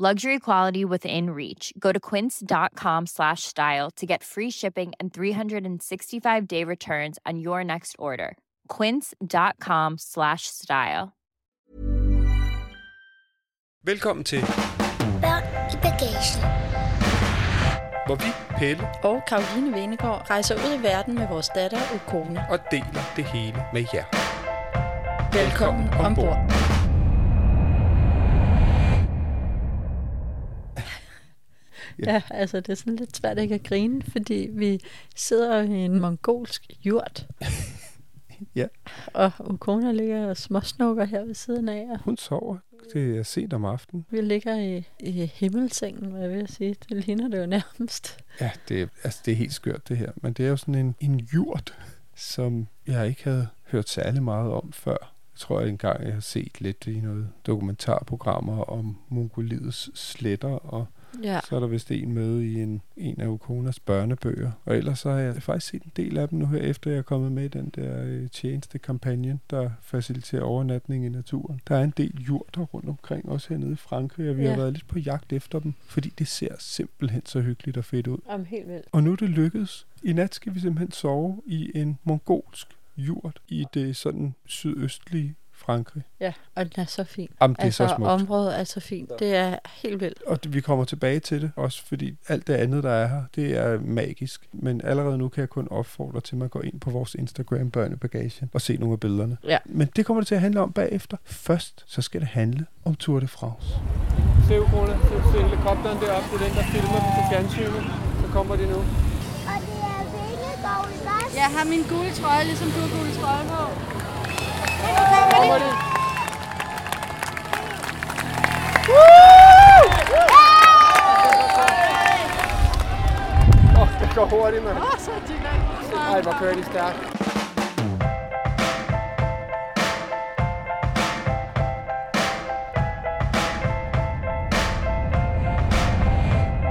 Luxury quality within reach. Go to quince.com slash style to get free shipping and 365 day returns on your next order. Quince.com slash style. Velkommen til, Børn i bagagen. hvor vi, Pelle, Og Karoline Venegård rejser ud i verden med vores datter Ukone. og deler det hele med jer. Velkommen ombord. Ja, altså det er sådan lidt svært ikke at grine, fordi vi sidder i en mongolsk jurt, Ja, og Ukona ligger og småsnukker her ved siden af, og hun sover. Det er sent om aftenen. vi ligger i, i himmelsengen, hvad jeg vil sige. Det ligner det jo nærmest. Ja, det, er- altså, det er helt skørt det her. Men det er jo sådan en, en jurt, som jeg ikke havde hørt særlig meget om før. Jeg tror jeg engang, jeg har set lidt i noget dokumentarprogrammer om Mongoliets sletter, og Ja, så er der vist en med i en, en af Ukonas børnebøger. Og ellers så har jeg faktisk set en del af dem nu her, efter jeg er kommet med i den der øh, tjeneste kampagne, der faciliterer overnatning i naturen. Der er en del jurter rundt omkring, også hernede i Frankrig, og vi ja. Har været lidt på jagt efter dem, fordi det ser simpelthen så hyggeligt og fedt ud. om helt vildt. Og nu er det lykkedes. I nat skal vi simpelthen sove i en mongolsk jurt i det sådan sydøstlige Frankrig. Ja, og den er så fin. Jamen, det er altså, så smukt. området er så fint. Det er helt vildt. Og vi kommer tilbage til det, også fordi alt det andet, der er her, det er magisk. Men allerede nu kan jeg kun opfordre til, at man går ind på vores Instagram Børnebagagen og se nogle af billederne. Ja. Men det kommer det til at handle om bagefter. Først så skal det handle om Tour de France. Se, Krone, se, se helikopteren deroppe, det er den, der filmer på fjernsynet. Så kommer de nu. Og det er Vingegaard. Jeg har min gule trøje, ligesom du har gule trøje på. Åh, oh, det går hurtigt, mand. Ej, hvor kører de stærkt.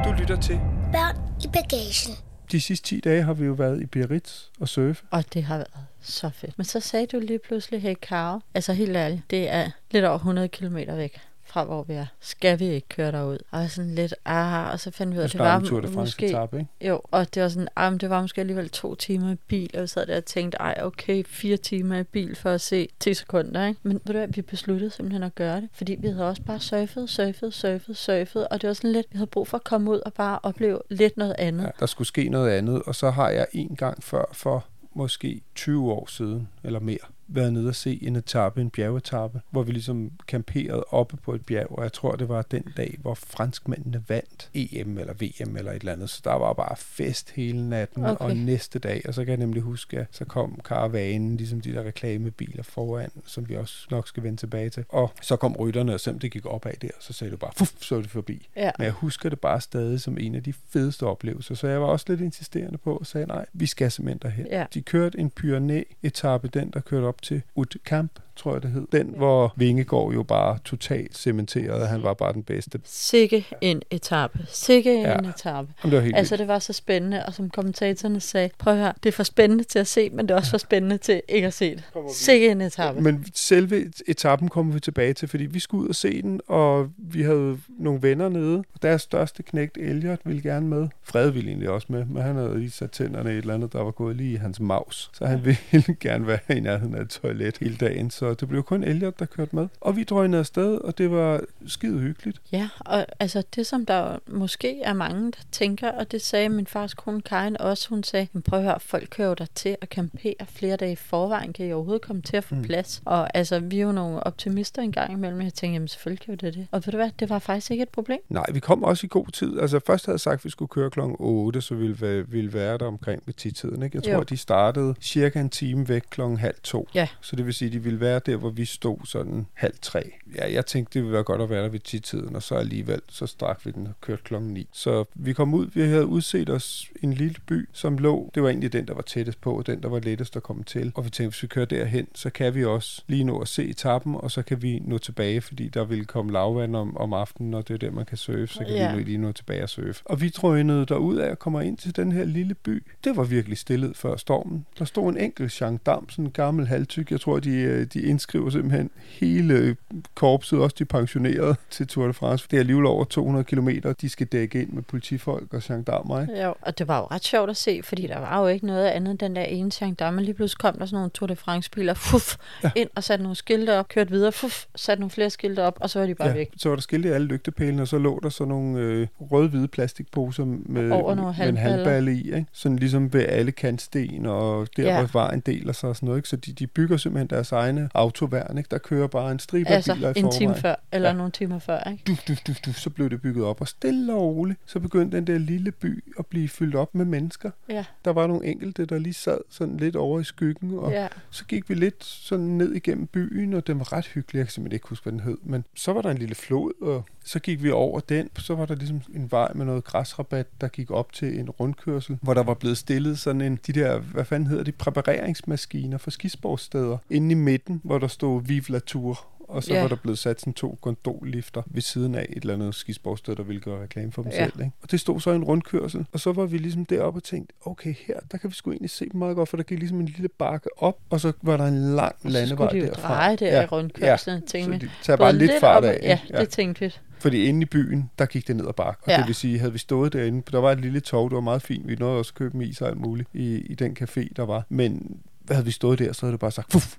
Du lytter til. Børn i bagagen. De sidste 10 dage har vi jo været i Biarritz og surfe. Og det har været så fedt. Men så sagde du lige pludselig, hey Karo, altså helt ærligt, det er lidt over 100 km væk fra, hvor vi er. Skal vi ikke køre derud? Og sådan lidt, ah, og så fandt vi ud af, det var vi Tour de France måske... etape, ikke? Jo, og det var sådan, ah, det var måske alligevel to timer i bil, og vi sad der og tænkte, ej, okay, fire timer i bil for at se 10 sekunder, ikke? Men ved du hvad, vi besluttede simpelthen at gøre det, fordi vi havde også bare surfet, surfet, surfet, surfet, og det var sådan lidt, vi havde brug for at komme ud og bare opleve lidt noget andet. Ja, der skulle ske noget andet, og så har jeg en gang før for måske 20 år siden, eller mere, været nede og se en etape, en bjergetappe, hvor vi ligesom camperede oppe på et bjerg, og jeg tror, det var den dag, hvor franskmændene vandt EM eller VM eller et eller andet, så der var bare fest hele natten, Okay. og næste dag, og så kan jeg nemlig huske, at så kom karavanen, ligesom de der reklamebiler foran, som vi også nok skal vende tilbage til, og så kom rytterne, og selvom det gik opad der, så sagde du bare, fuff, så er det forbi. Ja. Men jeg husker det bare stadig som en af de fedeste oplevelser, så jeg var også lidt insisterende på og sagde, nej, vi skal simpelthen derhen. Ja. De kørte en Pyrenæ-etappe, den der kørte op op til Utkamp, tror jeg det hed. Den, hvor Vingegaard jo bare totalt cementerede, at han var bare den bedste. Sikke en etape. Sikke en Ja. etape. Jamen, det var helt Altså, vildt. det var så spændende, og som kommentatorerne sagde, prøv at høre, det er for spændende til at se, men det er også for spændende til ikke at se det. Sikke en etape. Men selve etappen kommer vi tilbage til, fordi vi skulle ud og se den, og vi havde nogle venner nede. Og deres største knægt, Elliot, ville gerne med. Fred ville egentlig også med, men han havde lige sat tænderne i et eller andet, der var gået lige i hans maus. Så han ville gerne være i nærheden af et toilet hele dagen, så det blev kun Elliot, der kørte med. Og vi drønede afsted, og det var skide hyggeligt. Ja, og altså det, som der måske er mange, der tænker, og det sagde min fars kone Karin også, hun sagde, "Men prøv at høre, folk kører der til at campere flere dage i forvejen, kan I overhovedet komme til at få Mm. plads? Og altså, vi er jo nogle optimister en gang imellem, jeg tænkte, jamen selvfølgelig kan vi det det. Og ved du hvad, det var faktisk ikke et problem. Nej, vi kom også i god tid. Altså først havde jeg sagt, at vi skulle køre kl. 8, så ville vi ville være der omkring ved 10-tiden. Ikke? Jeg tror, Jo. de startede cirka en time væk kl. halv to. Ja. Så det vil sige, at de ville være være der, hvor vi stod sådan halv tre. Ja, jeg tænkte, det ville være godt at være der ved 10-tiden, og så alligevel, så strak vi den og kørte klokken 9. Så vi kom ud, vi havde udset os en lille by, som lå, det var egentlig den, der var tættest på, og den, der var lettest at komme til. Og vi tænkte, hvis vi kører derhen, så kan vi også lige nå at se etappen, og så kan vi nå tilbage, fordi der vil komme lavvand om, om aftenen, og det er der, man kan surfe, så kan Ja. vi lige nå tilbage og surfe. Og vi drønede derud af og kommer ind til den her lille by. Det var virkelig stillet før stormen. Der stod en enkelt gendarm, sådan en gammel halvtyk. Jeg tror, de, øh, de indskriver simpelthen hele korpset, også de pensionerede til Tour de France. Det er alligevel over 200 km, de skal dække ind med politifolk og gendarmer. Ikke? Jo, og det var jo ret sjovt at se, fordi der var jo ikke noget andet end den der ene gendarme. Lige pludselig kom der sådan nogle Tour de France-biler, fuff, ja. ind og satte nogle skilte op, kørte videre, fuff, satte nogle flere skilte op, og så var de bare ja. væk. så var der skilte i alle lygtepælene, og så lå der sådan nogle øh, rød-hvide plastikposer med, Over med en halvballe i. Ikke? Sådan ligesom ved alle kantsten, og der Ja. ja. hvor vejen deler sig og sådan noget. Ikke? Så de, de bygger simpelthen deres egne autoværn. Ikke? Der kører bare en stribe af biler Altså i en time forvejen. før, eller ja. Nogle timer før, ikke? duf, duf, duf, duf, så blev det bygget op, og stille og roligt, så begyndte den der lille by at blive fyldt op med mennesker. Ja, Der var nogle enkelte, der lige sad sådan lidt over i skyggen, og ja. så gik vi lidt sådan ned igennem byen, og den var ret hyggelig. Jeg kan simpelthen ikke huske, hvad den hed. Men så var der en lille flod, og så gik vi over den. Så var der ligesom en vej med noget græsrabat, der gik op til en rundkørsel, hvor der var blevet stillet sådan en, de der, hvad fanden hedder de, præpareringsmaskiner for skisportssteder. Inde i midten, hvor der stod Vive la Tour. Og så Ja. ja. var der blevet sat sådan to gondollifter ved siden af et eller andet skisportssted, der ville gøre reklame for dem Ja. ja. selv. Ikke? Og det stod så i en rundkørsel. Og så var vi ligesom deroppe og tænkte, okay, her, der kan vi sgu egentlig se dem meget godt, for der gik ligesom en lille bakke op, og så var der en lang Og så landevej skulle de jo derfra. dreje der ja. i rundkørslen, Ja, tænkte så vi. de tager bare lidt fart op- af. Ja, ikke? det tænkte vi. Fordi inde i byen, der gik det ned ad bakke. Og Ja. ja. det vil sige, havde vi stået derinde, der var et lille tog, det var meget fint. Vi nåede også at købe is og alt muligt i, i den café, der var. Men havde vi stået der, så havde det bare sagt, fuff.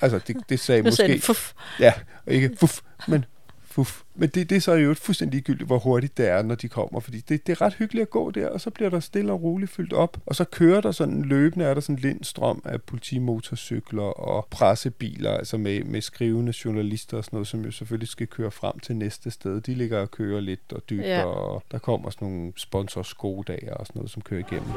Altså, det, det sagde sagde måske... fuff. Ja, og ikke fuff, men fuff. Men det, det er så jo fuldstændig ligegyldigt, hvor hurtigt det er, når de kommer. Fordi det, det er ret hyggeligt at gå der, og så bliver der stille og roligt fyldt op. Og så kører der sådan løbende, er der sådan en lindstrøm af politimotorcykler og pressebiler, altså med, med skrivende journalister og sådan noget, som jo selvfølgelig skal køre frem til næste sted. De ligger og kører lidt og dybt, ja. og der kommer sådan nogle sponsorskodager og sådan noget, som kører igennem.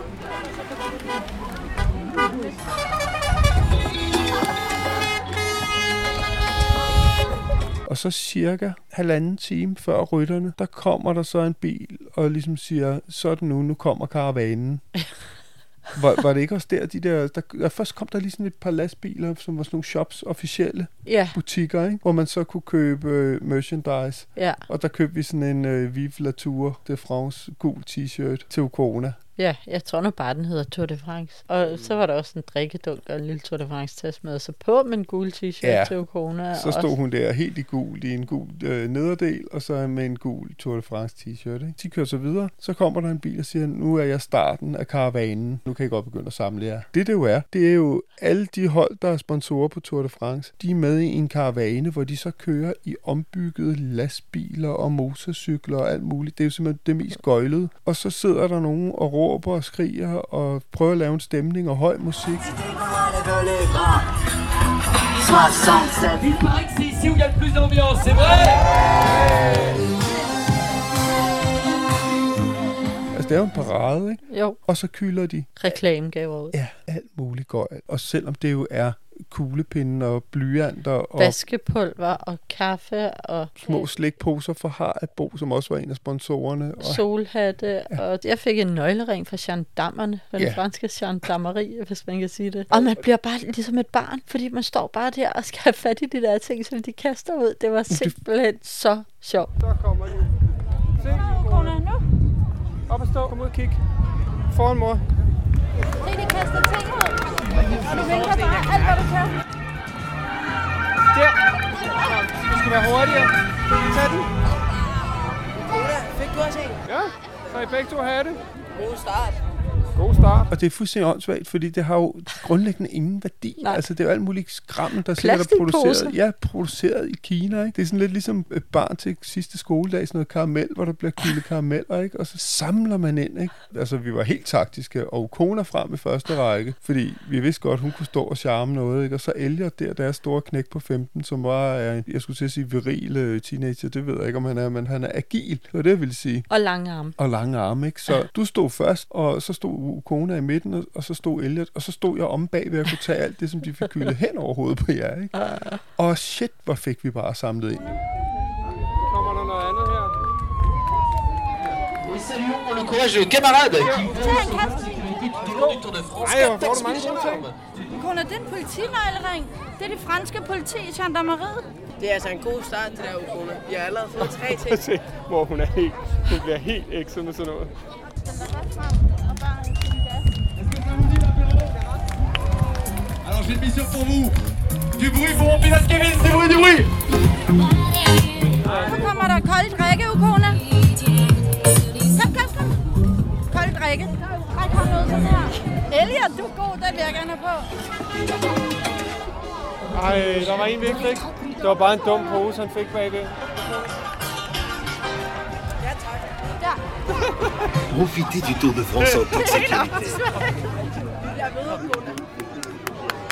Og så cirka halvanden time før rytterne, der kommer der så en bil og ligesom siger, så er det nu, nu kommer karavanen. var, var det ikke også der, de der, der, der først kom der lige sådan et par lastbiler, som var sådan nogle shops, officielle Ja, butikker, ikke? hvor man så kunne købe øh, merchandise. ja, Og der købte vi sådan en øh, Vive la Tour de France gul t-shirt til Ukona. Ja. Jeg tror nu bare, den hedder Tour de France. Og så var der også en drikkedunk og en lille Tour de France-taske med. Så på med en gul t-shirt Ja. til Ukona. Så stod hun der helt i gul, i en gul øh, nederdel, og så med en gul Tour de France t-shirt. Ikke? De kører så videre. Så kommer der en bil og siger, nu er jeg starten af karavanen. Nu kan I godt begynde at samle jer. Det det jo er, det er jo alle de hold, der er sponsorer på Tour de France. De er med i en karavane, hvor de så kører i ombyggede lastbiler og motorcykler og alt muligt. Det er jo simpelthen det mest gøjlede. Og så sidder der nogen og råber og skriger og prøver at lave en stemning og høj musik. Il paraît que c'est ici où il y a le plus d'ambiance, c'est vrai Altså, det er jo en parade, ikke? Jo, Og så kylder de reklamegaver ud. Ja, alt muligt gøjl. Og selvom det jo er kuglepinde og blyanter og Vaskepulver og kaffe og små slikposer for Harbo, som også var en af sponsorerne. Og solhatte, og jeg fik en nøglering fra gendarmerne, den Ja. franske gendarmerie, hvis man kan sige det. Og man bliver bare ligesom et barn, fordi man står bare der og skal have fat i de der ting, som de kaster ud. Det var simpelthen så sjovt. Så kommer de. Se, Kona, nu. op og stå. Kom ud og kig. Foran mor. Se, de kaster ting ud. Og du vinker bare alt, hvad du kan. Der. Du skal være hurtigere. Tag den. Fik du også en? Ja, så I begge to have det. God start. God start. Og det er fuldstændig åndssvagt, fordi det har jo grundlæggende ingen værdi. Nej. Altså, det er jo alt muligt skrammel, der sikkert er produceret, ja, produceret i Kina. Ikke? Det er sådan lidt ligesom et barn til sidste skoledag, sådan noget karamel, hvor der bliver kylet karameller, ikke? og så samler man ind. Ikke? Altså, vi var helt taktiske, og Kona frem i første række, fordi vi vidste godt, hun kunne stå og charme noget. Ikke? Og så Elliot der, deres store knæk på 15, som var, øh, jeg skulle til at sige, viril øh, teenager, det ved jeg ikke, om han er, men han er agil, det var det, jeg ville sige Og lange arme. og lange arme, ikke? Så du stod først, og så stod kone i midten, og, og så stod Elliot, og så stod jeg om bag ved at kunne tage alt det, som de fik kyldet hen over hovedet på jer. Ikke? Og shit, hvor fik vi bare samlet ind. Kommer der noget andet her? Saluons le courageux camarade Tour de France Ej, hvor får du 14 mange gode ting. Kone, det er en politinøglering. Det er det franske politi i gendarmeriet. Det er altså en god start, det der, Ukona. Vi har allerede fået tre ting. Se, hvor hun er helt, hun bliver helt ekset med sådan noget. J'ai une mission pour vous. Du bruit pour mon pilote Kevin, c'est bruit, du bruit Så kommer der kold drikke, Ukona. Kom, kom, kom. Kold drikke. Ræk hånden ud sådan her. Elliot, du er god? Den vil jeg gerne have på. Ej, der var en, vi ikke? Det var bare en dum pose, han fik bagved. Profitez du Tour de France en toute sécurité.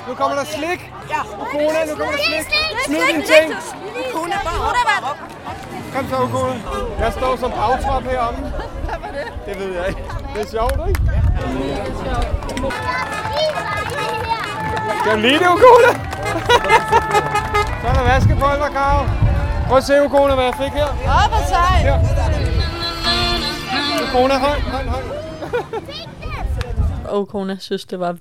Nu kommer der slik. Ja. Ukona, nu kommer der slik. Slik, dine slik, ting. Ukona, bare op. Kom så, Ukona. Jeg står som bagtrop heromme. Hvad var det? Det ved jeg ikke. Det er sjovt, ikke? Skal du lide det, Ukona? så er der vaskepulver, Karo. Prøv at se, Ukona, hvad jeg fik her. Åh, hvor sej. Her. Ukona, hold, hold, hold. Og kone synes, det var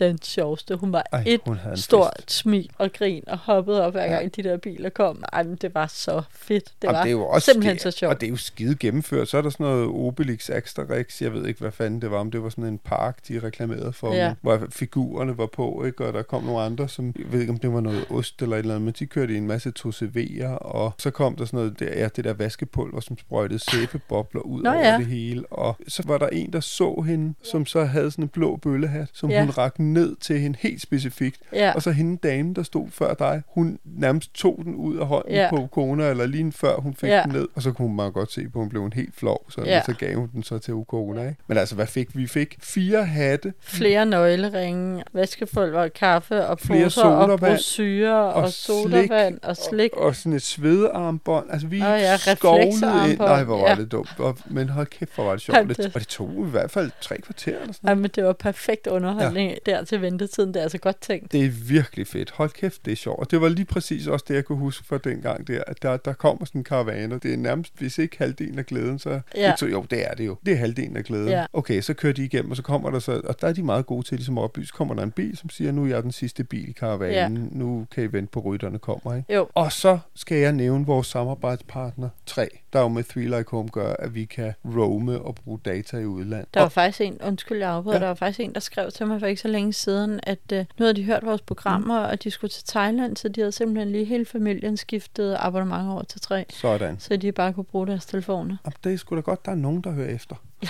verdens sjoveste. Hun var Ej, et hun stort fest. smil og grin og hoppede op hver gang de der biler kom. Ej, men det var så fedt. Det Jamen, var det er jo også simpelthen ski- så sjovt. Og det er jo skide gennemført. Så er der sådan noget Obelix Asterix, jeg ved ikke, hvad fanden det var, om det var sådan en park, de reklamerede for, Ja. ja. hvor figurerne var på, ikke? og der kom nogle andre, som, jeg ved ikke, om det var noget ost eller et eller andet, men de kørte i en masse 2CV'er, og så kom der sådan noget, der, ja, det der vaskepulver, som sprøjtede sæbebobler ud Nå over ja. det hele, og så var der en, der så hende, som så havde sådan en blå bøllehat, som Ja. hun rakte ned til hende helt specifikt, Ja. og så hende dame, der stod før dig, hun nærmest tog den ud af hånden Ja. ja. på kona, eller lige før hun fik Ja. ja. den ned, og så kunne man meget godt se på, at hun blev en helt flov, så, Ja. ja. så gav hun den så til Ukona, ikke? Men altså, hvad fik vi? Fik fire hatte, Flere nøgleringe, vaskepulver, kaffe og Flere poser og brosyrer og, og sodavand og slik. og, og sådan et svedearmbånd. Altså, vi Åh ja, skovlede ind. Nej, hvor var Ja. det dumt. Og, men hold kæft, hvor var det sjovt. Det, det- og det tog i hvert fald tre kvarter eller sådan Ej, men det var perfekt underholdning ja. Der til ventetiden. Det er altså godt tænkt. Det er virkelig fedt. Hold kæft, det er sjovt. Og det var lige præcis også det, jeg kunne huske fra den gang der, at der, der kommer sådan en karavane, og det er nærmest, hvis ikke halvdelen af glæden, så... Ja. Så, jo, det er det jo. Det er halvdelen af glæden. Ja. Okay, så kører de igennem, og så kommer der så, og der er de meget gode til ligesom at oplyse, kommer der en bil, som siger, nu er jeg den sidste bil i karavanen, ja. nu kan I vente på rytterne kommer, ikke? Jo. Og så skal jeg nævne vores samarbejdspartner 3, der jo med Three Like Home gør, at vi kan roame og bruge data i udlandet. Der var Og- faktisk en, undskyld jeg afbryder, Ja. der var faktisk en, der skrev til mig for ikke så længe siden, at uh, nu havde de hørt vores programmer, Mm. og de skulle til Thailand, så de havde simpelthen lige hele familien skiftet abonnement over til tre, Sådan. så de bare kunne bruge deres telefoner. Jamen, det er sgu da godt, der er nogen, der hører efter.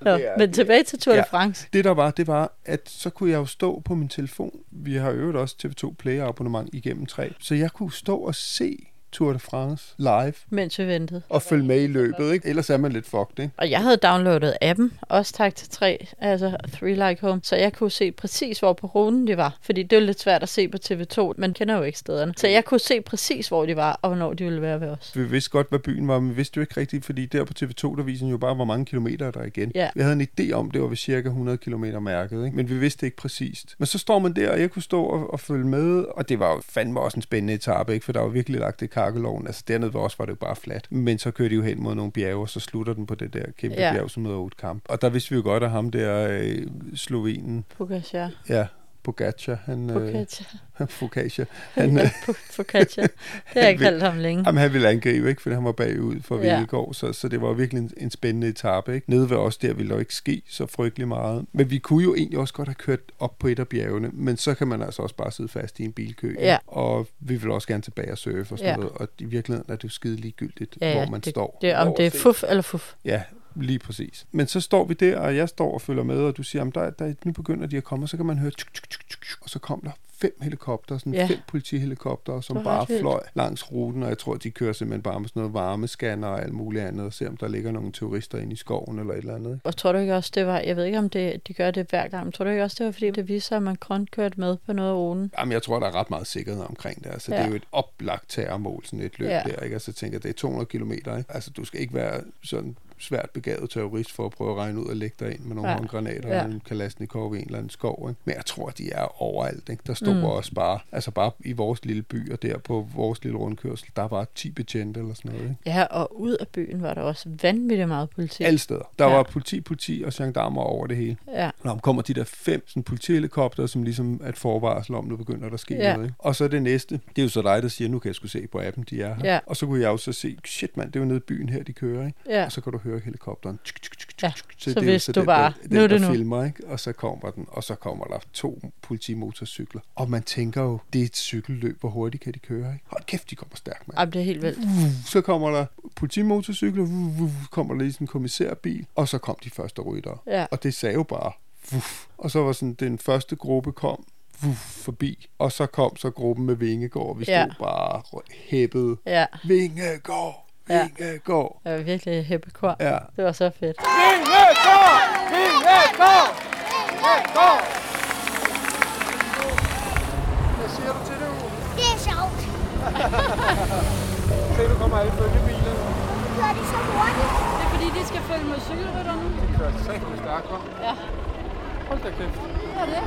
Nå, Det er- men tilbage til Tour de Ja. France. Det der var, det var, at så kunne jeg jo stå på min telefon. Vi har øvet også TV2 Play abonnement igennem tre. Så jeg kunne stå og se Tour de France live mens vi ventede. og følge med i løbet, ikke? Ellers er man lidt fucked, ikke? Og jeg havde downloadet appen, også tak til 3, altså Three Like Home, så jeg kunne se præcis, hvor på ruten de var. Fordi det er lidt svært at se på TV2, man kender jo ikke stederne. Så jeg kunne se præcis, hvor de var, og hvornår de ville være ved os. Vi vidste godt, hvad byen var, men vi vidste jo ikke rigtigt, fordi der på TV2, der viser jo bare, hvor mange kilometer der er igen. Ja. Vi havde en idé om, det var ved cirka 100 km mærket, ikke? men vi vidste ikke præcist. Men så står man der, og jeg kunne stå og, og følge med, og det var jo fandme også en spændende etape, ikke? for der var virkelig lagt det i kakkeloven. Altså dernede ved os var det jo bare fladt. Men så kører de jo hen mod nogle bjerge, og så slutter den på det der kæmpe Ja. ja. bjerg, som hedder Oudkamp. Og der vidste vi jo godt, at ham der øh, slovenen, Pogacar. ja, Pogacar, han... Øh, Pogacar. Focaccia, han, øh, Pogacar. Det har jeg kaldt ham længe. Jamen, han ville angribe, ikke? Fordi han var bagud for Ja. ja. Vingegaard, så, så det var virkelig en, en spændende etape, ikke? Nede ved os der ville der ikke ske så frygtelig meget. Men vi kunne jo egentlig også godt have kørt op på et af bjergene, men så kan man altså også bare sidde fast i en bilkø. Ja. Og vi vil også gerne tilbage og surfe og sådan Ja. ja. noget. Og i virkeligheden er det jo skide ligegyldigt, Ja, ja, hvor man det, står. Det, om det er fuf eller fuf. Ja, lige præcis. Men så står vi der, og jeg står og følger med, og du siger, at der, der, nu begynder de at komme, og så kan man høre, tuk, tuk, tuk, tuk, og så kom der fem helikopter, sådan Ja. fem politihelikopter, som bare vildt. fløj langs ruten, og jeg tror, de kører simpelthen bare med sådan noget varmescanner og alt muligt andet, og ser, om der ligger nogle turister inde i skoven eller et eller andet. Og tror du ikke også, det var, jeg ved ikke, om det, de gør det hver gang, men tror du ikke også, det var, fordi det viser at Macron kørte med på noget af ruten? Jamen, jeg tror, der er ret meget sikkerhed omkring det. Altså, Ja. det er jo et oplagt terrormål, sådan et løb Ja. der, ikke? Altså, jeg tænker, det er 200 km, ikke? Altså, du skal ikke være sådan svært begavet terrorist for at prøve at regne ud og lægge dig ind med nogle Ja. håndgranater Ja. og en kalasnikov i en eller anden skov. Ikke? Men jeg tror, de er overalt. Ikke? Der stod Mm. også bare, altså bare i vores lille by og der på vores lille rundkørsel, der var 10 betjente eller sådan noget. Ikke? Ja, og ud af byen var der også vanvittigt meget politi. Alle steder. Der Ja. var politi, politi og gendarmer over det hele. Ja. Når kommer de der fem sådan, politihelikopter, som ligesom er et forvarsel om, nu begynder der at ske Ja. noget. Ikke? Og så det næste, det er jo så dig, der siger, nu kan jeg sgu se på appen, de er her. Ja. Og så kunne jeg jo så se, shit mand, det er jo nede i byen her, de kører. Ikke? Ja. Og så kan du høre helikopteren. Tsk, tsk, tsk, Ja, tsk. så det er vidste du den, bare, der, nu er den, det nu. filmer, ikke? Og så kommer den, og så kommer der to politimotorcykler. Og man tænker jo, det er et cykelløb, hvor hurtigt kan de køre, ikke? Hold kæft, de kommer stærkt, mand. Jamen, det er helt vildt. Så kommer der politimotorcykler, kommer der lige sådan en kommissærbil, og så kom de første ryttere. Ja. Og det sagde jo bare, vuff. Og så var sådan, den første gruppe kom, forbi. Og så kom så gruppen med Vingegård, vi stod Ja. bare hæppet. Ja. Vingegård, Ja. Vingegård. Det var virkelig hæppekor. Ja. Det var så fedt. Vingegård! Vingegård! Vingegård! Hvad siger du til det, Uge? Det er sjovt. Se, du kommer alle følgebilerne. Nu kører de så hurtigt. Det er fordi, de skal følge med cykelrytterne. De kører satme stærkt, hva'? Ja. Hold da kæft. Det er det.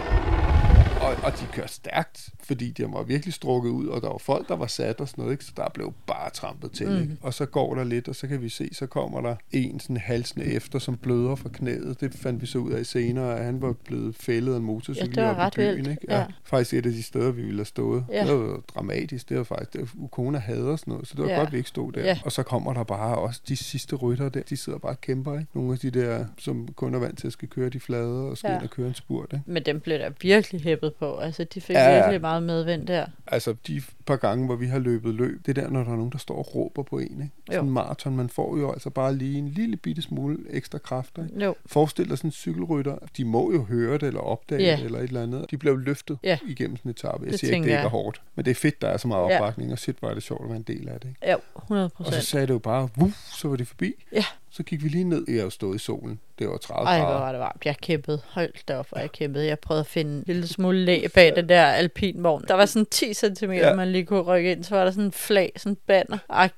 Og, og de kørte stærkt, fordi de var virkelig strukket ud, og der var folk, der var sat og sådan noget, ikke? så der blev bare trampet til. Mm. Ikke? Og så går der lidt, og så kan vi se, så kommer der en sådan halsende efter, som bløder fra knæet. Det fandt vi så ud af senere, at han var blevet fældet af en motorcykel Ja, det var oppe i ret byen. vildt. Ikke? Ja. Faktisk et af de steder, vi ville have stået. Ja. Det var dramatisk. Det var faktisk, det var, Ukona hader sådan noget, så det var Ja. godt, vi ikke stod der. Ja. Og så kommer der bare også de sidste rytter der. De sidder bare og kæmper. Ikke? Nogle af de der, som kun er vant til at skal køre de flade og skal Ja. ja. ind og køre en spurt. Ikke? Men dem blev der virkelig hæppet på. Altså, de fik Ja, ja, ja. virkelig meget medvind der. Altså, de par gange, hvor vi har løbet løb, det er der, når der er nogen, der står og råber på en. Ikke? Sådan en maraton, man får jo altså bare lige en lille bitte smule ekstra kræfter. Ikke? Jo. Forestil dig sådan en cykelrytter, de må jo høre det eller opdage Ja. det eller et eller andet. De bliver jo løftet Ja. igennem sådan en etape. Jeg Det siger ikke, det ikke er hårdt, men det er fedt, der er så meget Ja. opbakning, og shit, er det sjovt at være en del af det. Ikke? Ja, 100 Og så sagde det jo bare, Wuff, så var det forbi. Ja. Så gik vi lige ned. Jeg jo stået i solen. Det var 30 Ej, hvor grader. var det varmt. Jeg kæmpede. Hold da op, hvor jeg kæmpede. Jeg prøvede at finde en lille smule læ bag den der alpinvogn. Der var sådan 10 cm, Ja. man lige kunne rykke ind. Så var der sådan en flag, sådan banner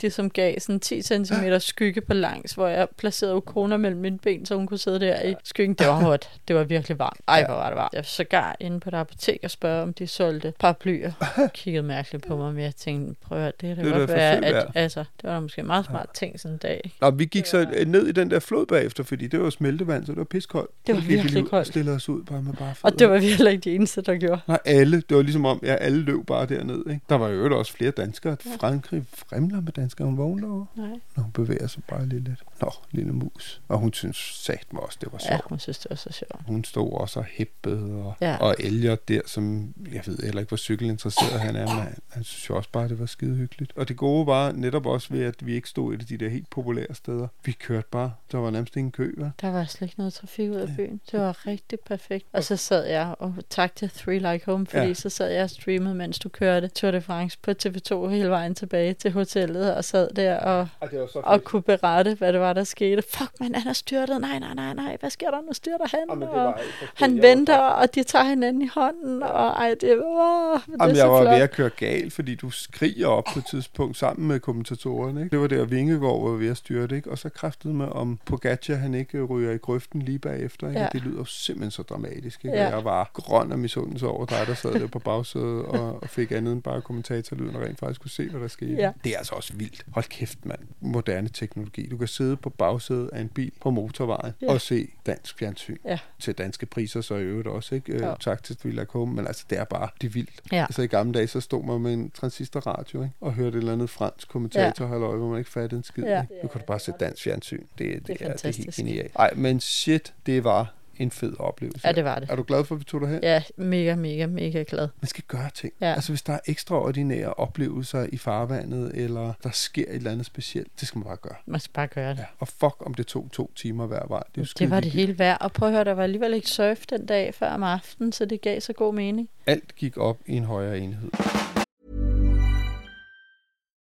som gav sådan 10 cm skygge på langs, hvor jeg placerede Ukona mellem mine ben, så hun kunne sidde der i skyggen. Det var hot. Det var virkelig varmt. Ej, hvor var det varmt. Jeg var sågar inde på et apotek og spørge, om de solgte paraplyer. Kiggede mærkeligt på mig, men jeg tænkte, prøv at det kan Det godt være, at, altså, det var da måske en meget smart ting sådan en dag. Nå, vi gik så ned i den der flod bagefter, fordi det var smeltevand, så det var piskoldt. Det var virkelig koldt. stillede os ud bare med bare Og det var vi heller ikke de eneste, der gjorde. Nej, alle. Det var ligesom om, ja, alle løb bare derned. Ikke? Der var jo også flere danskere. Frankrig fremler med danskere. Hun vågnede over. Nej. Når hun bevæger sig bare lidt lidt. Nå, lille mus. Og hun synes sat mig også, det var sjovt. Ja, hun synes, det var så sjovt. Hun stod også og hæppede, og, Ja. ja. og Elliot der, som jeg ved heller ikke, hvor cykelinteresseret han er, men han, han synes jo også bare, det var skide hyggeligt. Og det gode var netop også ved, at vi ikke stod et af de der helt populære steder. Vi kørte bare. Der var nærmest ingen kø, vel? Der var slet ikke noget trafik ud af byen. Det var rigtig perfekt. Og så sad jeg, og tak til Three Like Home, fordi Ja. så sad jeg og streamede, mens du kørte Tour de France på TV2 hele vejen tilbage til hotellet, og sad der og, det var så og kunne berette, hvad det var, der skete. Fuck, man, han er styrtet. Nej, nej, nej, nej. Hvad sker der? Nu styrter han. Jamen, og var han Jeg var venter, og de tager hinanden i hånden. Og ej, det, åh, det er Jamen, så jeg var flot. ved at køre galt, fordi du skriger op på et tidspunkt sammen med kommentatorerne. Ikke? Det var der, Vingegaard var ved at styrte, ikke? og så kræftede med, om Pogacar han ikke ryger i grøften lige bagefter. Ikke? Ja. Det lyder jo simpelthen så dramatisk. Ikke? Ja. Og jeg var grøn af misundelse over dig, der sad der på bagsædet og, og fik andet end bare kommentatorlyden og rent faktisk kunne se, hvad der skete. Ja. Det er altså også vildt. Hold kæft, mand. Moderne teknologi. Du kan sidde på bagsædet af en bil på motorvejen Ja. og se dansk fjernsyn. Ja. Til danske priser så i øvrigt også. Ikke? Øh, Jo. Tak til Like Home, men altså det er bare det er vildt. Ja. Altså i gamle dage, så stod man med en transistorradio ikke? og hørte et eller andet fransk kommentator, ja. halløj, hvor man ikke fattede en skid. Ja. Ikke? Nu kan du bare se dansk fjernsyn. Det, det, er er, det er helt fantastisk. genialt. Ej, men shit, det var en fed oplevelse. Ja, det var det. Er du glad for, at vi tog dig hen? Ja, mega, mega, mega glad. Man skal gøre ting. Ja. Altså hvis der er ekstraordinære oplevelser i farvandet, eller der sker et eller andet specielt, det skal man bare gøre. Man skal bare gøre det. Ja. Og fuck, om det tog to timer hver vej. Det, Det var det hele værd. Og prøv at høre, der var alligevel ikke surf den dag før om aftenen, så det gav så god mening. Alt gik op i en højere enhed.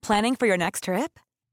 Planning for your next trip?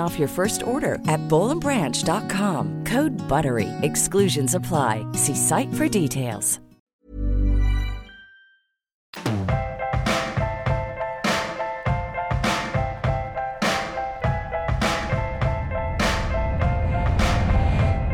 off your first order at bowlandbranch.com. Code BUTTERY. Exclusions apply. See site for details.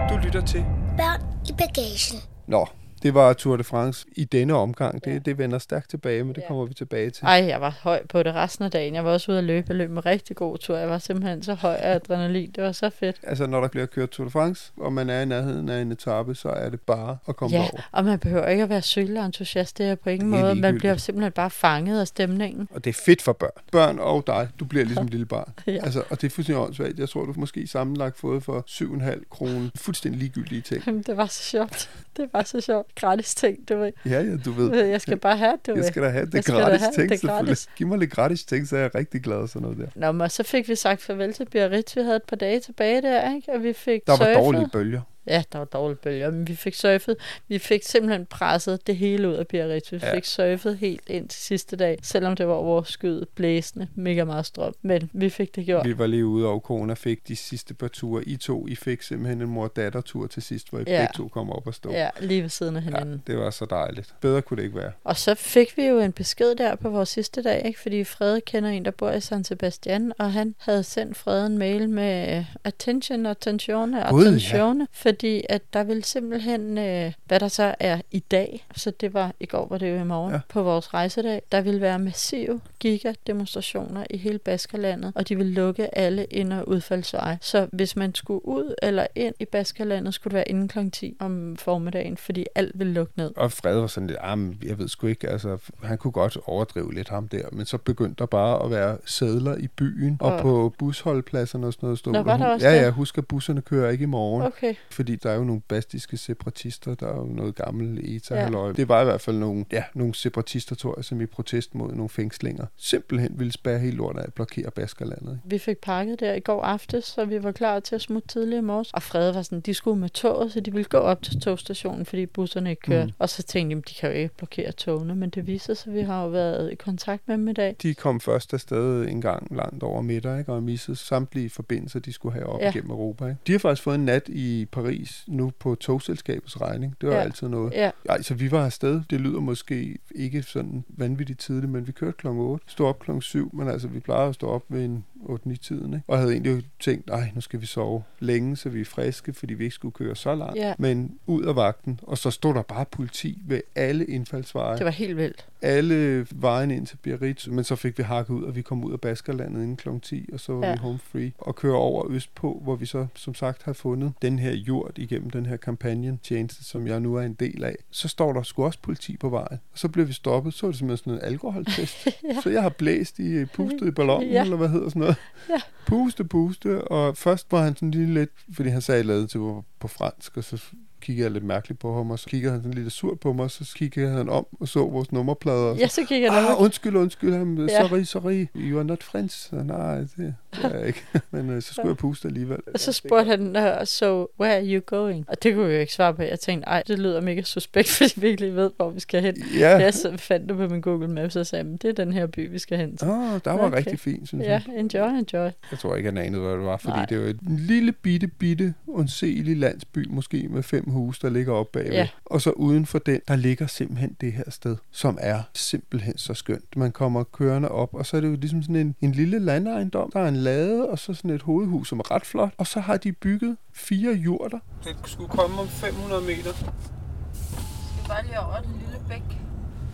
Du lytter til. Børn i bagagen. Nå, det var Tour de France i denne omgang. Det, det vender stærkt tilbage, men det kommer vi tilbage til. Ej, jeg var høj på det resten af dagen. Jeg var også ude at løbe. Jeg løb med rigtig god tur. Jeg var simpelthen så høj af adrenalin. Det var så fedt. Altså, når der bliver kørt Tour de France, og man er i nærheden af en etape, så er det bare at komme Ja, over. og man behøver ikke at være cykelentusiast. Det er på ingen måde. Man bliver simpelthen bare fanget af stemningen. Og det er fedt for børn. Børn og dig. Du bliver ligesom lille barn. Ja. Altså, og det er fuldstændig åndssvagt. Jeg tror, du måske sammenlagt fået for 7,5 kroner. Fuldstændig ligegyldige ting. Jamen, det var så sjovt. Det var så sjovt. Gratis ting, du ved. Ja, ja, du ved. Jeg skal bare have det, du Jeg ved. skal da have Jeg det da gratis have ting, det selvfølgelig. gratis. Giv mig lidt gratis ting, så er jeg rigtig glad og sådan noget der. Nå, men så fik vi sagt farvel til Biarritz. Vi havde et par dage tilbage der, ikke? Og vi fik Der var surfet. dårlige bølger. Ja, der var dårlige bølger, men vi fik surfet. Vi fik simpelthen presset det hele ud af Biarritz. Vi Ja. fik surfet helt ind til sidste dag, selvom det var overskyet, blæsende, mega meget strøm. Men vi fik det gjort. Vi var lige ude, og Kona fik de sidste par ture. I to, I fik simpelthen en mor-datter-tur til sidst, hvor I Ja. begge to kom op og stå. Ja, lige ved siden af hinanden. Det var så dejligt. Bedre kunne det ikke være. Og så fik vi jo en besked der på vores sidste dag, ikke? fordi Frede kender en, der bor i San Sebastian, og han havde sendt Frede en mail med øh, attention, attention, Gud, ja. Fordi at der ville simpelthen, øh, hvad der så er i dag, så det var i går, var det jo i morgen, Ja. på vores rejsedag, der ville være massive gigademonstrationer i hele Baskerlandet, og de ville lukke alle ind- og udfaldsveje. Så hvis man skulle ud eller ind i Baskerlandet, skulle det være inden kl. 10 om formiddagen, fordi alt ville lukke ned. Og Fred var sådan lidt, ah, jeg ved sgu ikke, altså, han kunne godt overdrive lidt ham der, men så begyndte der bare at være sædler i byen, og Og- på busholdpladserne og sådan noget. Stod Nå, var der også ja, ja, husk at busserne kører ikke i morgen. Okay. Fordi der er jo nogle bastiske separatister, der er jo noget gammel eta Ja. Det var i hvert fald nogle, ja, nogle separatister, tror jeg, som i protest mod nogle fængslinger, simpelthen ville spærre helt lortet af at blokere Baskerlandet. ikke? Vi fik pakket der i går aftes, så vi var klar til at smutte tidligere i morges. Og Frede var sådan, de skulle med toget, så de ville gå op til togstationen, fordi busserne ikke kørte. Mm. Og så tænkte de, de kan jo ikke blokere togene, men det viser sig, at vi har jo været i kontakt med dem i dag. De kom først afsted en gang langt over middag, ikke? og missede samtlige forbindelser, de skulle have op ja. Igennem Europa. Ikke? De har faktisk fået en nat i Paris nu på togselskabets regning. Det var. Ja. altid noget. Ja. Ej, så vi var afsted. Det lyder måske ikke sådan vanvittigt tidligt, men vi kørte klokken 8. Stod op klokken 7, men altså vi plejede at stå op ved en 8-9-tiden. Ikke? Og havde egentlig jo tænkt, nej, nu skal vi sove længe, så vi er friske, fordi vi ikke skulle køre så langt. Ja. Men ud af vagten, og så stod der bare politi ved alle indfaldsveje Det var helt vildt. alle vejen ind til Biarritz, men så fik vi hakket ud, og vi kom ud af Baskerlandet inden kl. 10, og så var ja. Vi home free og kører over østpå, hvor vi så som sagt har fundet den her jord igennem den her kampagnetjeneste, som jeg nu er en del af. Så står der sgu også politi på vejen, og så blev vi stoppet, så var det simpelthen sådan en alkoholtest. Ja. Så jeg har blæst i pustet i ballonen. Ja. eller hvad hedder sådan noget. Ja. Puste, puste, og først var han sådan lige lidt, fordi han sagde lavet til på, på fransk, og så kiggede jeg lidt mærkeligt på ham, og så kiggede han sådan lidt surt på mig, og så kiggede han om og så vores nummerplader. Og Ja, så gik jeg ah, undskyld, undskyld, han, Ja. sorry, sorry, you are not friends. Nej, det, er jeg ikke. Men øh, så skulle jeg puste alligevel. Og så spurgte han, uh, so where are you going? Og det kunne jeg jo ikke svare på. Jeg tænkte, ej, det lyder mega suspekt, fordi vi ikke lige ved, hvor vi skal hen. Ja. Jeg så fandt det på min Google Maps og sagde, "Men det er den her by, vi skal hen til. Åh, der var okay. rigtig fint, synes Ja, jeg. enjoy, enjoy. Jeg tror ikke, han anede, hvad det var, fordi Nej. det var en lille bitte, bitte, undseelig landsby, måske med fem huse, der ligger op bagved. Ja. Og så uden for den, der ligger simpelthen det her sted, som er simpelthen så skønt. Man kommer kørende op, og så er det jo ligesom sådan en, en lille landejendom. Der er en lade, og så sådan et hovedhus, som er ret flot. Og så har de bygget fire jurter. Det skulle komme om 500 meter. Skal bare lige over den lille bæk.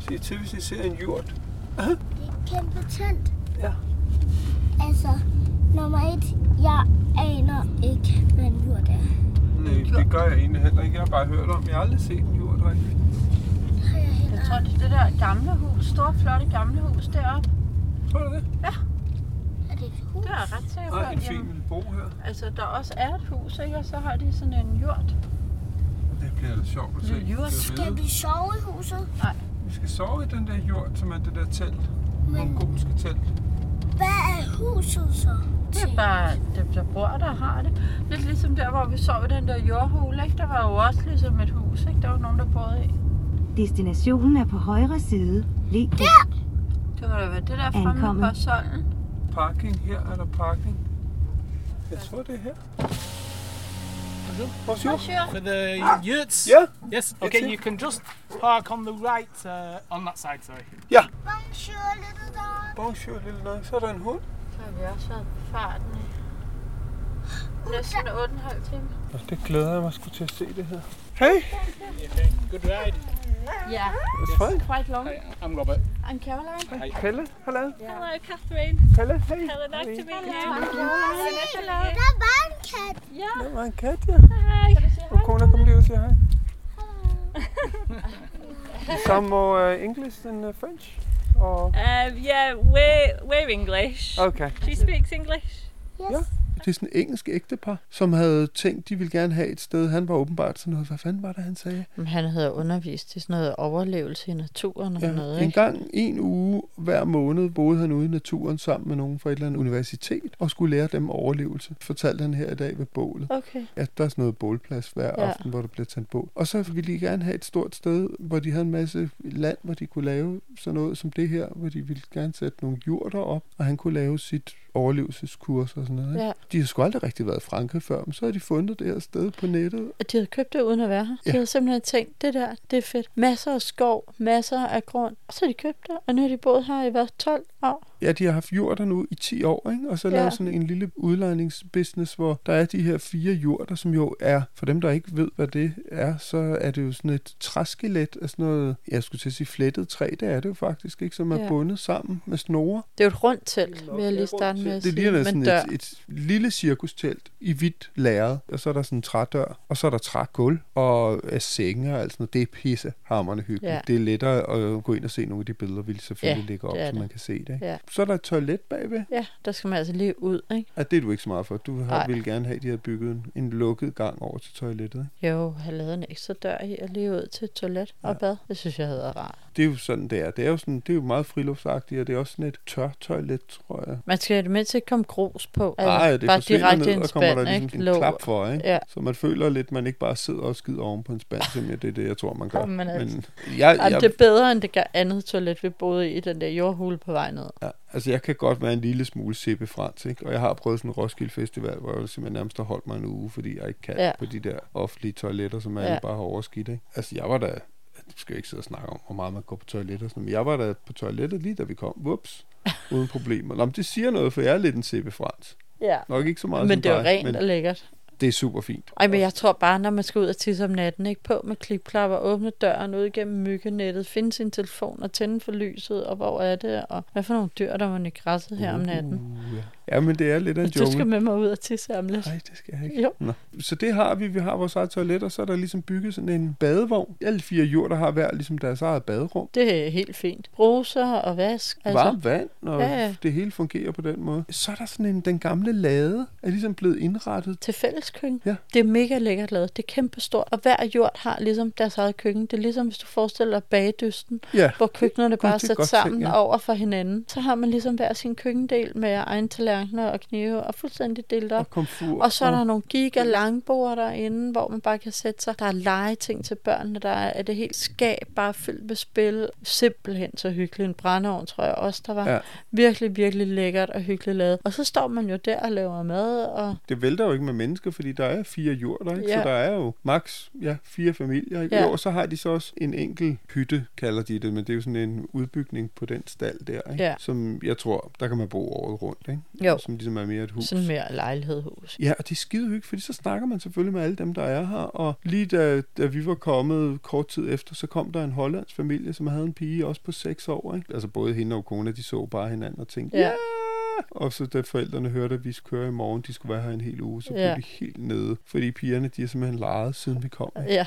Sig til, hvis I ser en jurt. Det er kæmpe tyndt. Ja. Altså, nummer et, jeg aner ikke, hvad en jord er. Nej, det gør jeg egentlig heller ikke. Jeg har bare hørt om, jeg har aldrig set en rigtigt. Jeg tror, det er det der gamle hus, store flotte gamle hus deroppe. Tror du det? Ja. Er det et hus? Det er jeg ret sikker på. Nej, en fin lille bro her. Altså, der også er et hus, ikke? Og så har de sådan en hjort. Det bliver da sjovt at se. En hjort. Skal vi sove i huset? Nej. Vi skal sove i den der hjort, som er det der telt. Mongolske telt. Hvad er huset så? Det er bare dem, der bor der har det. Lidt ligesom der, hvor vi sov i den der jordhule, ikke? Der var jo også ligesom et hus, ikke? Der var nogen, der boede i. Destinationen er på højre side. Læg der! Det må da være det der fremme Ankommet. på solden. Parking. Her er der parking. Jeg tror, det er her. Bonjour. For the yurts? Yeah. Yes. Okay, you can just park on the right, uh, on that side, sorry. Ja. Bonjour, little dog. Bonjour, lille nøj. Så er der en hund. Har vi også været på farten i næsten 8,5 timer. Nå, det glæder jeg mig sgu til at se det her. Hey! Good ride. Yeah, It's fine. quite long. Hi, I'm Robert. I'm Caroline. Hi. Pelle, hello. Hello, Catherine. Pelle, hey. Hello, nice to meet you. Hello. Der var en kat. Ja. Der var en kat, ja. Hej. Og kona kom lige ud og siger hej. Some more uh, English than uh, French? Or... Um, yeah, we're we're English. Okay. She speaks English. Ja. Det er sådan et engelsk ægtepar, som havde tænkt, de ville gerne have et sted. Han var åbenbart sådan noget, hvad fanden var det, han sagde? Men han havde undervist i sådan noget overlevelse i naturen og Ja, noget, en ikke? gang en uge hver måned boede han ude i naturen sammen med nogen fra et eller andet universitet og skulle lære dem overlevelse. Fortalte han her i dag ved bålet. Okay. Ja, der er sådan noget bålplads hver ja. aften, hvor der bliver tændt bål. Og så ville de gerne have et stort sted, hvor de havde en masse land, hvor de kunne lave sådan noget som det her, hvor de ville gerne sætte nogle jurter op, og han kunne lave sit overlevelseskurs og sådan noget. ikke? Ja. De har sgu aldrig rigtig været i Frankrig før, men så har de fundet det her sted på nettet. Og de havde købt det uden at være her. De Ja. havde simpelthen tænkt, det der, det er fedt. Masser af skov, masser af grund. Og så har de købt det, og nu har de boet her i hvad, 12 år? Ja, de har haft jurter nu i 10 år, ikke? og så Ja. lavet sådan en lille udlejningsbusiness, hvor der er de her fire jurter, som jo er, for dem der ikke ved, hvad det er, så er det jo sådan et træskelet af sådan noget, jeg skulle til at sige flettet træ, det er det jo faktisk ikke, som er Ja. bundet sammen med snore. Det er jo et rundt telt, vil jeg lige starte med at Det ligner sådan et, et lille cirkustelt i hvidt lærred, og så er der sådan en trædør, og så er der trægulv og øh, senge og alt sådan noget. Det er pisse hammerende hyggeligt. Ja. Det er lettere at gå ind og se nogle af de billeder, vi selvfølgelig Ja, lægger op, så man kan se det. Ikke? Ja. Så er der et toilet bagved. Ja, der skal man altså lige ud, ikke? Ja, det er du ikke så meget for. Du har, ville gerne have, at de havde bygget en, en lukket gang over til toilettet. Ikke? Jo, have lavet en ekstra dør i og lige ud til et toilet og bad. Det synes jeg havde været rart. Det er jo sådan, det er. Det er jo, sådan, det er jo meget friluftsagtigt, og det er også sådan et tør toilet, tror jeg. Man skal det mindste ikke komme grus på. Altså, Ej, det bare direkte ned, og kommer der ligesom en klap for, ikke? Ja. Så man føler lidt, at man ikke bare sidder og skider oven på en spand, simpelthen. Det er det, jeg tror, man gør. Jamen, altså. Men jeg, jeg, det er bedre end det gør andet toilet, vi boede i, den der jordhule på vej ned. ja, altså, jeg kan godt være en lille smule sippe fransk, ikke? Og jeg har prøvet sådan en Roskilde Festival, hvor jeg simpelthen nærmest har holdt mig en uge, fordi jeg ikke kan Ja. på de der offentlige toiletter, som alle ja. bare har overskidt, ikke? Altså, jeg var da... Skal ikke sidde og snakke om, hvor meget man går på toilettet og sådan men jeg var da på toilettet lige da vi kom. Whoops. Uden problemer. Nå, men det siger noget, for jeg er lidt en sippe fransk. Ja. Nok ikke så meget Men det er rent men og lækkert. Det er super fint. Ej, men jeg tror bare, når man skal ud og tisse om natten, ikke på med klipklapper, åbne døren ud igennem myggenettet, finde sin telefon og tænde for lyset, og hvor er det, og hvad for nogle dyr, der var i græsset her om natten. Uh, ja. Ja, men det er lidt af en Hvis du skal jungle. med mig ud og tisse om lidt. Nej, det skal jeg ikke. Jo. Nå. Så det har vi. Vi har vores eget toilet, og så er der ligesom bygget sådan en badevogn. Alle fire jord, der har hver ligesom deres eget baderum. Det er helt fint. Bruser og vask. Altså, Varmt vand, og Ja, det hele fungerer på den måde. Så er der sådan en, den gamle lade, er ligesom blevet indrettet. Til fælleskøkken. Ja. Det er mega lækkert lavet. Det er kæmpe stort. Og hver jord har ligesom deres eget køkken. Det er ligesom, hvis du forestiller dig bagedysten, Ja. hvor køkkenerne Gud, bare er det sat sammen tænkt, ja. over for hinanden. Så har man ligesom hver sin køkkendel med egen tallerkener og knive og fuldstændig delt op. Og komfur. Og så er der nogle giga langbord derinde, hvor man bare kan sætte sig. Der er legeting til børnene. Der er, det helt skab, bare fyldt med spil. Simpelthen så hyggeligt. En brændeovn, tror jeg også, der var. Ja. Virkelig, virkelig lækkert og hyggeligt lavet. Og så står man jo der og laver mad. Og Det vælter jo ikke med mennesker, fordi der er fire jord, ikke? Ja. Så der er jo max ja, fire familier. Ikke? Ja. Jo, og så har de så også en enkelt hytte, kalder de det, men det er jo sådan en udbygning på den stald der, ikke? Ja. som jeg tror, der kan man bo året rundt, ikke? Jo. Som ligesom er mere et hus. sådan mere lejlighedshus. Ja, og det er skide hyggeligt, fordi så snakker man selvfølgelig med alle dem, der er her. Og lige da, da vi var kommet kort tid efter, så kom der en hollandsk familie, som havde en pige også på seks år. Ikke? Altså både hende og kone, de så bare hinanden og tænkte, Ja. ja, Og så da forældrene hørte, at vi skulle køre i morgen, de skulle være her en hel uge, så blev Ja. vi helt nede. Fordi pigerne, de har simpelthen leget, siden vi kom. ikke? Ja.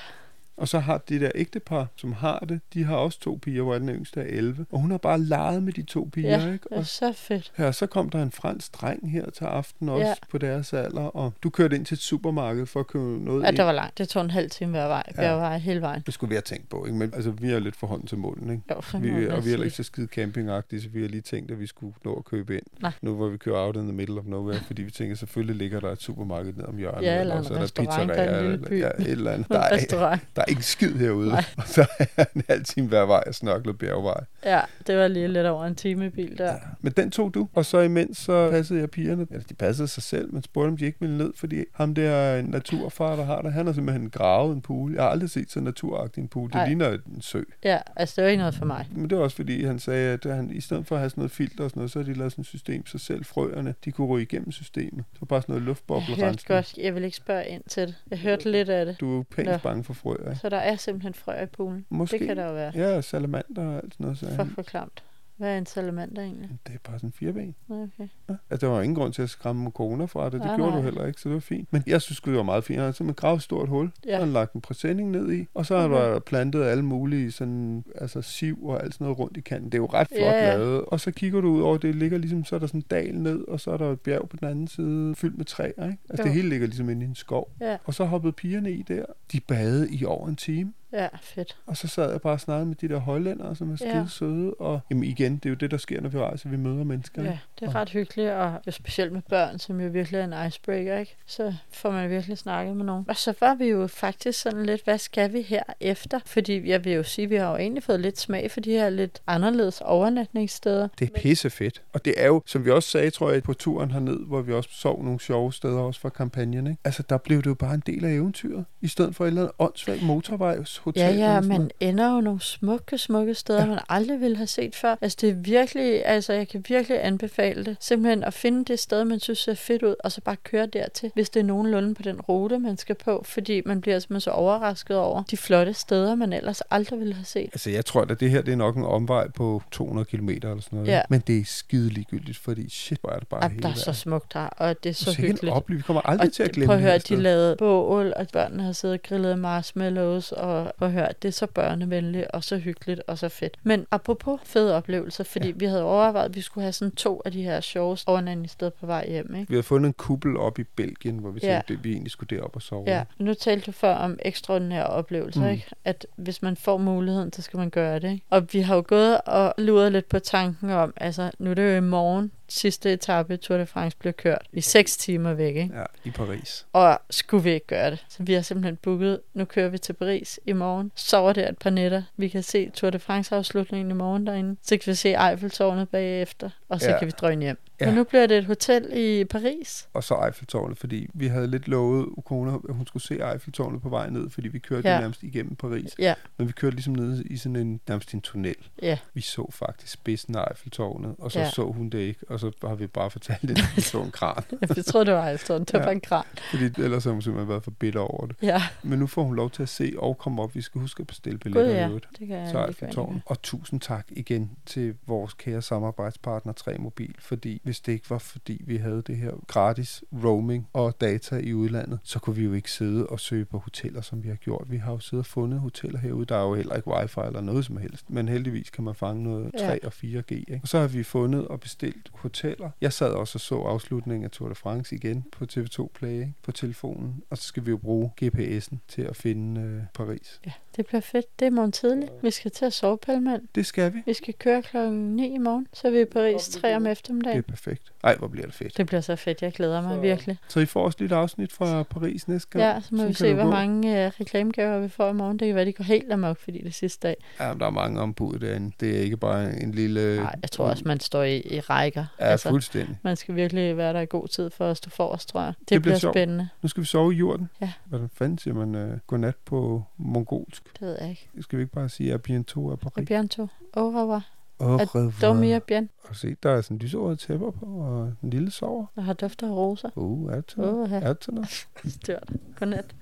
Og så har det der ægtepar, som har det, de har også to piger, hvor den yngste er 11. Og hun har bare leget med de to piger, Ja, ikke? det er Og så fedt. Ja, så kom der en fransk dreng her til aften også Ja. ja. på deres alder, og du kørte ind til et supermarked for at købe noget Ja, ind. det var langt. Det tog en halv time hver vej. Hver vej hele vejen. Det skulle vi have tænkt på, ikke? Men altså, vi er lidt for hånden til munden, ikke? Jo, vi, og vi er heller ikke så skide campingagtige, så vi har lige tænkt, at vi skulle nå at købe ind. Nej. Nu hvor vi kører out in the middle of nowhere, fordi vi tænker, selvfølgelig ligger der et supermarked ned om hjørnet. Ja, eller en så er der der er pizzeria, eller- Ja, et eller andet. Der er, der er ikke skid herude. Nej. Og så er en halv time hver vej og snørklet bjergvej. Ja, det var lige lidt over en time i bil der. Men den tog du, og så imens så passede jeg pigerne. Eller de passede sig selv, men spurgte om de ikke ville ned, fordi ham der en naturfar, der har det, han har simpelthen gravet en pool. Jeg har aldrig set så naturagtig en pool. Det Nej. ligner en sø. Ja, altså det var ikke noget for mig. Men det var også fordi, han sagde, at han, i stedet for at have sådan noget filter og sådan noget, så har de lavet sådan et system, så selv frøerne, de kunne ryge igennem systemet. Så bare sådan noget Jeg luftboble hørte godt, jeg vil ikke spørge ind til det. Jeg hørte lidt af det. Du er pænt Nå. bange for frøer, Så der er simpelthen frøer i poolen. Måske. Det kan der jo være. Ja, salamander og alt sådan noget. Så Fuck, hvor klamt. Hvad er en salamander egentlig? Det er bare sådan fire ben. Okay. Ja. Altså, der var ingen grund til at skræmme corona fra det. Det Nej, gjorde nej. du heller ikke, så det var fint. Men jeg synes, det var meget fint. Han har simpelthen gravet et stort hul. Ja. Han lagt en præsending ned i. Og så har Mhm. der plantet alle mulige sådan, altså siv og alt sådan noget rundt i kanten. Det er jo ret flot Ja, ja. lavet. Og så kigger du ud over, det ligger ligesom, så er der sådan en dal ned, og så er der et bjerg på den anden side, fyldt med træer. Ikke? Altså, Jo. det hele ligger ligesom inde i en skov. Ja. Og så hoppede pigerne i der. De badede i over en time. Ja, fedt. Og så sad jeg bare og snakkede med de der hollændere, som er skide Ja. søde. Og jamen igen, det er jo det, der sker, når vi rejser. Vi møder mennesker. Ja, det er ret hyggeligt, og jo specielt med børn, som jo virkelig er en icebreaker, ikke? Så får man virkelig snakket med nogen. Og så var vi jo faktisk sådan lidt, hvad skal vi her efter? Fordi jeg vil jo sige, vi har jo egentlig fået lidt smag for de her lidt anderledes overnatningssteder. Det er pisse fedt. Og det er jo, som vi også sagde, tror jeg, på turen herned, hvor vi også sov nogle sjove steder også fra kampagnen. Ikke? Altså, der blev det jo bare en del af eventyret. I stedet for et eller andet åndssvagt motorvejshotel. Ja, eller ja, sådan man ender jo nogle smukke, smukke steder, ja. man aldrig ville have set før. Altså det er virkelig, altså jeg kan virkelig anbefale det. Simpelthen at finde det sted, man synes ser fedt ud, og så bare køre dertil, hvis det er nogenlunde på den rute, man skal på. Fordi man bliver simpelthen så overrasket over de flotte steder, man ellers aldrig ville have set. Altså, jeg tror at det her det er nok en omvej på 200 km eller sådan noget. Ja. Men det er skide ligegyldigt, fordi shit, hvor er det bare Ja, hele der er så smukt her, og det er så sikke en hyggeligt. oplevelse. Vi kommer aldrig og til at glemme Prøv at det høre, de lavede bål, og børnene har siddet og grillet marshmallows, og at høre, det er så børnevenligt, og så hyggeligt, og så fedt. Men apropos fede oplevelser, fordi ja. vi havde overvejet, at vi skulle have sådan to af de her shows overnatningssteder på vej hjem, ikke? Vi havde fundet en kuppel op i Belgien, hvor vi Ja. tænkte, at vi egentlig skulle derop og sove. Ja, nu talte du før om ekstraordinære oplevelser, mm. ikke? At hvis man får muligheden, så skal man gøre det, ikke? Og vi har jo gået og luret lidt på tanken om, altså nu er det jo i morgen, sidste etape Tour de France bliver kørt. Er seks timer væk, ikke? Ja, i Paris. Og skulle vi ikke gøre det? Så vi har simpelthen booket, nu kører vi til Paris i morgen. Sover der et par nætter. Vi kan se Tour de France afslutningen i morgen derinde. Så kan vi se Eiffeltårnet bagefter, og så ja. kan vi drøne hjem. Ja. Ja. Men nu bliver det et hotel i Paris. Og så Eiffeltårnet, fordi vi havde lidt lovet Ukona, at hun skulle se Eiffeltårnet på vej ned, fordi vi kørte ja. Ja. nærmest igennem Paris. Ja. Men vi kørte ligesom ned i sådan en, nærmest en tunnel. Ja. Vi så faktisk spidsen af Eiffeltårnet, og så ja. Ja. så hun det ikke, og så har vi bare fortalt det, at vi så en kran. Jeg troede, det var Eiffeltårnet. Det var bare en kran. Fordi ellers har hun simpelthen været for bitter over det. Ja. Men nu får hun lov til at se og komme op. Vi skal huske at bestille billetter Gud, ja. i øvrigt. Det kan lige Eiffeltårnet. Og tusind tak igen til vores kære samarbejdspartner 3 Mobil, fordi hvis det ikke var fordi vi havde det her gratis roaming og data i udlandet, så kunne vi jo ikke sidde og søge på hoteller, som vi har gjort. Vi har jo siddet og fundet hoteller herude. Der er jo heller ikke wifi eller noget som helst, men heldigvis kan man fange noget Ja. 3 og 4G. Ikke? Og så har vi fundet og bestilt hoteller. Jeg sad også og så afslutningen af Tour de France igen på TV2 Play ikke? på telefonen, og så skal vi jo bruge GPS'en til at finde øh, Paris. Ja, det bliver fedt. Det er morgen tidlig. Vi skal til at sove, Palmand. Det skal vi. Vi skal køre klokken 9 i morgen, så er vi i Paris 3 om Det eftermiddagen. er perfekt. Ej, hvor bliver det fedt. Det bliver så fedt. Jeg glæder mig virkelig. Så I får også lidt afsnit fra Paris næste gang? Ja, så må Sådan vi se, hvor gå. mange uh, reklamegaver vi får i morgen. Det kan være, de går helt amok, fordi det er sidste dag. Ja, der er mange ombud derinde. Det er ikke bare en lille... Nej, jeg tror også, man står i, i rækker. Ja, fuldstændig. Man skal virkelig være der i god tid for at stå forrest, tror jeg. Det, bliver det bliver sjovt. spændende. Nu skal vi sove i jorden. Ja. Hvordan fanden siger man uh, godnat på mongolsk? Det ved jeg ikke. Skal vi ikke bare sige, at bientôt er Paris? Et bientôt. Au revoir. Au At dormir bien. Og se, der er sådan lyserøde tæpper på, og en lille sover. Der har dufter af roser. Uh, er det til noget? Er det til noget? Styrt. Godnat.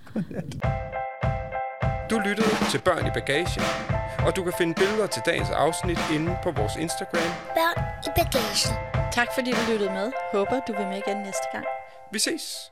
Du lyttede til Børn i Bagagen, og du kan finde billeder til dagens afsnit inde på vores Instagram. Børn i bagagen. Tak fordi du lyttede med. Håber, du vil med igen næste gang. Vi ses.